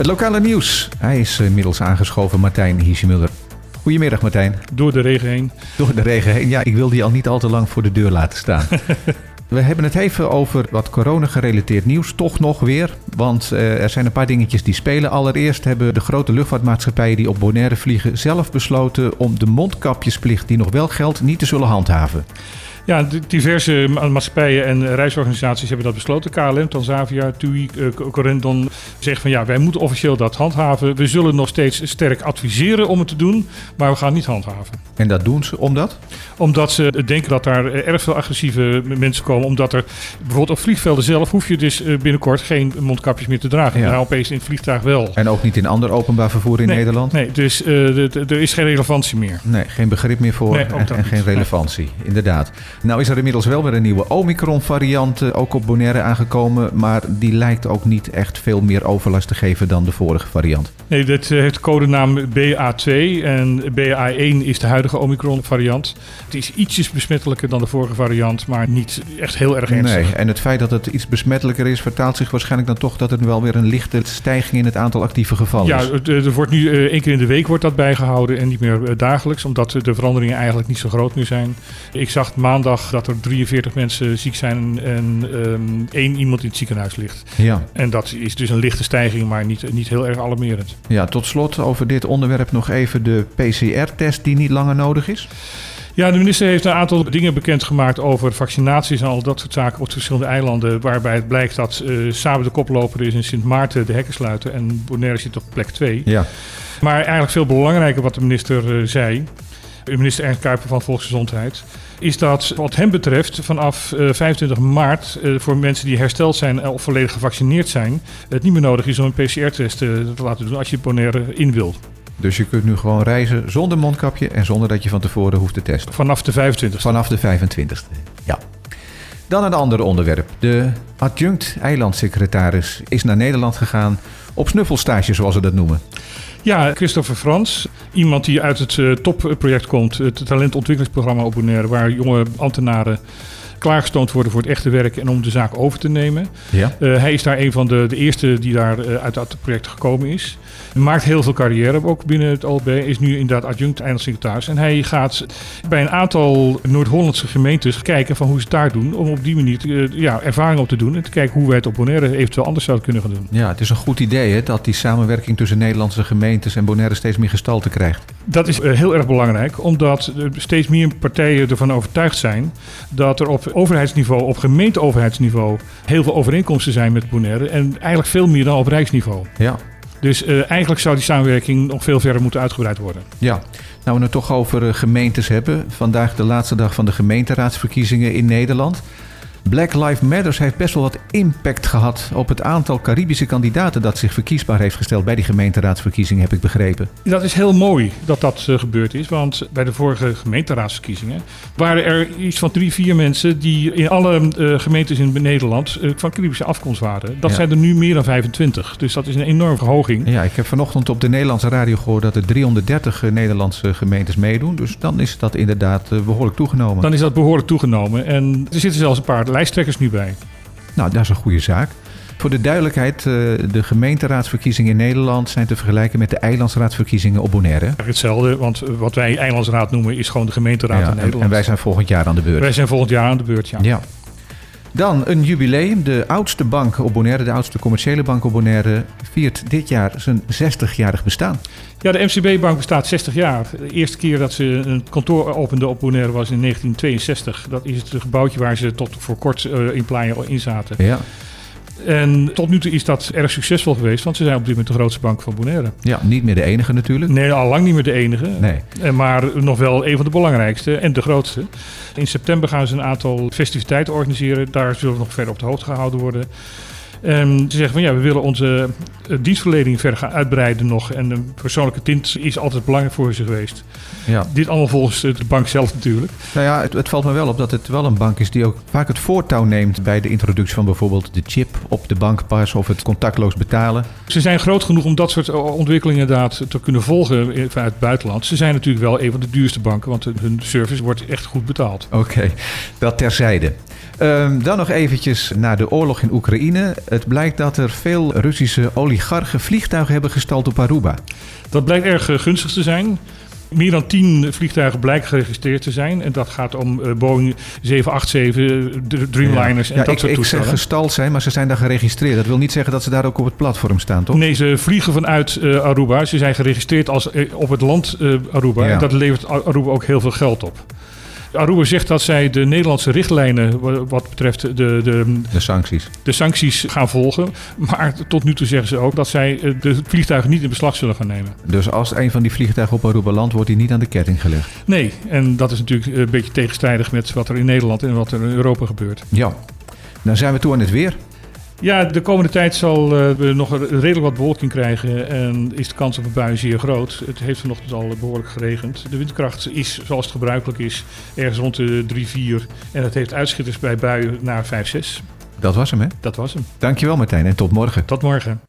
Het lokale nieuws. Hij is inmiddels aangeschoven, Martijn Hiesemuller. Goedemiddag Martijn. Door de regen heen. Door de regen heen. Ja, ik wil die al niet al te lang voor de deur laten staan. We hebben het even over wat corona-gerelateerd nieuws. Toch nog weer. Want uh, er zijn een paar dingetjes die spelen. Allereerst hebben de grote luchtvaartmaatschappijen die op Bonaire vliegen zelf besloten om de mondkapjesplicht die nog wel geldt niet te zullen handhaven. Ja, diverse maatschappijen en reisorganisaties hebben dat besloten. KLM, Tanzavia, TUI, uh, Corendon zeggen van ja, wij moeten officieel dat handhaven. We zullen nog steeds sterk adviseren om het te doen, maar we gaan niet handhaven. En dat doen ze omdat? Omdat ze denken dat daar erg veel agressieve mensen komen. Omdat er bijvoorbeeld op vliegvelden zelf hoef je dus binnenkort geen mondkapjes meer te dragen. Ja. Nou, opeens in het vliegtuig wel. En ook niet in ander openbaar vervoer in nee, Nederland? Nee, dus uh, er is geen relevantie meer. Nee, geen begrip meer voor nee, en, en geen relevantie. Inderdaad. Nou is er inmiddels wel weer een nieuwe Omicron-variant ook op Bonaire aangekomen. Maar die lijkt ook niet echt veel meer overlast te geven dan de vorige variant. Nee, dit heeft codenaam BA2 en BA1 is de huidige Omicron-variant. Het is ietsjes besmettelijker dan de vorige variant, maar niet echt heel erg ernstig. Nee, en het feit dat het iets besmettelijker is, vertaalt zich waarschijnlijk dan toch dat er wel weer een lichte stijging in het aantal actieve gevallen ja, is. Ja, er wordt nu één keer in de week wordt dat bijgehouden en niet meer dagelijks, omdat de veranderingen eigenlijk niet zo groot meer zijn. Ik zag maandag dat er 43 mensen ziek zijn en um, één iemand in het ziekenhuis ligt. Ja. En dat is dus een lichte stijging, maar niet, niet heel erg alarmerend. Ja, tot slot over dit onderwerp nog even de PCR-test die niet langer nodig is. Ja, de minister heeft een aantal dingen bekendgemaakt over vaccinaties en al dat soort zaken op verschillende eilanden. Waarbij het blijkt dat uh, samen de koploper is in Sint Maarten de hekken sluiten en Bonaire zit op plek 2. Ja. Maar eigenlijk veel belangrijker wat de minister uh, zei, minister Ernst Kuiper van Volksgezondheid, is dat wat hem betreft vanaf uh, 25 maart uh, voor mensen die hersteld zijn of volledig gevaccineerd zijn, het niet meer nodig is om een PCR-test te laten doen als je Bonaire in wilt. Dus je kunt nu gewoon reizen zonder mondkapje en zonder dat je van tevoren hoeft te testen. Vanaf de 25 Vanaf de 25ste, ja. Dan een ander onderwerp. De adjunct eilandsecretaris is naar Nederland gegaan op snuffelstage, zoals ze dat noemen. Ja, Christopher Frans, iemand die uit het uh, topproject komt, het talentontwikkelingsprogramma op waar jonge ambtenaren klaargestoomd worden voor het echte werk en om de zaak over te nemen. Ja. Uh, hij is daar een van de, de eerste die daar uh, uit dat project gekomen is. Maakt heel veel carrière ook binnen het OLB. Is nu inderdaad adjunct eilandsecretaris. En hij gaat bij een aantal Noord-Hollandse gemeentes kijken van hoe ze het daar doen. Om op die manier uh, ja, ervaring op te doen. En te kijken hoe wij het op Bonaire eventueel anders zouden kunnen gaan doen. Ja, het is een goed idee hè, dat die samenwerking tussen Nederlandse gemeentes en Bonaire steeds meer gestalte krijgt. Dat is heel erg belangrijk. Omdat steeds meer partijen ervan overtuigd zijn dat er op overheidsniveau, op gemeenteoverheidsniveau, heel veel overeenkomsten zijn met Bonaire. En eigenlijk veel meer dan op rijksniveau. Ja. Dus uh, eigenlijk zou die samenwerking nog veel verder moeten uitgebreid worden. Ja, nou we het toch over uh, gemeentes hebben. Vandaag de laatste dag van de gemeenteraadsverkiezingen in Nederland. Black Lives Matter heeft best wel wat impact gehad op het aantal Caribische kandidaten dat zich verkiesbaar heeft gesteld bij die gemeenteraadsverkiezingen, heb ik begrepen. Dat is heel mooi dat dat uh, gebeurd is, want bij de vorige gemeenteraadsverkiezingen waren er iets van drie, vier mensen die in alle uh, gemeentes in Nederland uh, van Caribische afkomst waren. Dat ja. zijn er nu meer dan 25, dus dat is een enorme verhoging. Ja, ik heb vanochtend op de Nederlandse radio gehoord dat er 330 Nederlandse gemeentes meedoen, dus dan is dat inderdaad behoorlijk toegenomen. Dan is dat behoorlijk toegenomen en er zitten zelfs een paar lijsttrekkers nu bij. Nou, dat is een goede zaak. Voor de duidelijkheid, de gemeenteraadsverkiezingen in Nederland zijn te vergelijken met de eilandsraadsverkiezingen op Bonaire. Hetzelfde, want wat wij eilandsraad noemen is gewoon de gemeenteraad ja, in Nederland. En wij zijn volgend jaar aan de beurt. Wij zijn volgend jaar aan de beurt, ja. ja. Dan een jubileum. De oudste bank op Bonaire, de oudste commerciële bank op Bonaire, viert dit jaar zijn 60-jarig bestaan. Ja, de MCB-bank bestaat 60 jaar. De eerste keer dat ze een kantoor opende op Bonaire was in 1962. Dat is het gebouwtje waar ze tot voor kort uh, in Playa in zaten. Ja. En tot nu toe is dat erg succesvol geweest, want ze zijn op dit moment de grootste bank van Bonaire. Ja, niet meer de enige natuurlijk. Nee, al lang niet meer de enige. Nee. Maar nog wel een van de belangrijkste en de grootste. In september gaan ze een aantal festiviteiten organiseren. Daar zullen we nog verder op de hoogte gehouden worden. En ze zeggen van ja, we willen onze dienstverlening verder gaan uitbreiden nog. En een persoonlijke tint is altijd belangrijk voor ze geweest. Ja. Dit allemaal volgens de bank zelf natuurlijk. Nou ja, het, het, valt me wel op dat het wel een bank is die ook vaak het voortouw neemt bij de introductie van bijvoorbeeld de chip op de bankpas of het contactloos betalen. Ze zijn groot genoeg om dat soort ontwikkelingen inderdaad te kunnen volgen vanuit het buitenland. Ze zijn natuurlijk wel een van de duurste banken, want hun service wordt echt goed betaald. Oké, okay. dat terzijde. Ehm, dan nog eventjes naar de oorlog in Oekraïne. Het blijkt dat er veel Russische oligarchen vliegtuigen hebben gestald op Aruba. Dat blijkt erg eh, gunstig te zijn. Meer dan tien vliegtuigen blijken geregistreerd te zijn. En dat gaat om uh, Boeing 787, de Dreamliners ja. en ja, dat ik, soort ik toestellen. zeg gestald zijn, maar ze zijn daar geregistreerd. Dat wil niet zeggen dat ze daar ook op het platform staan, toch? Nee, ze vliegen vanuit uh, Aruba. Ze zijn geregistreerd als, uh, op het land Aruba. Ja. En dat levert Aruba ook heel veel geld op. Aruba zegt dat zij de Nederlandse richtlijnen wat betreft de, de, de, sancties. de sancties gaan volgen. Maar tot nu toe zeggen ze ook dat zij de vliegtuigen niet in beslag zullen gaan nemen. Dus als een van die vliegtuigen op Aruba landt, wordt hij niet aan de ketting gelegd? Nee, en dat is natuurlijk een beetje tegenstrijdig met wat er in Nederland en wat er in Europa gebeurt. Ja, dan zijn we toe aan het weer. Ja, de komende tijd zal uh, we nog redelijk wat bewolking krijgen en is de kans op een bui zeer groot. Het heeft vanochtend al behoorlijk geregend. De windkracht is, zoals het gebruikelijk is, ergens rond de 3, 4 en het heeft uitschitters bij buien naar 5, 6. Dat was hem, hè? Dat was hem. Dankjewel Martijn en tot morgen. Tot morgen.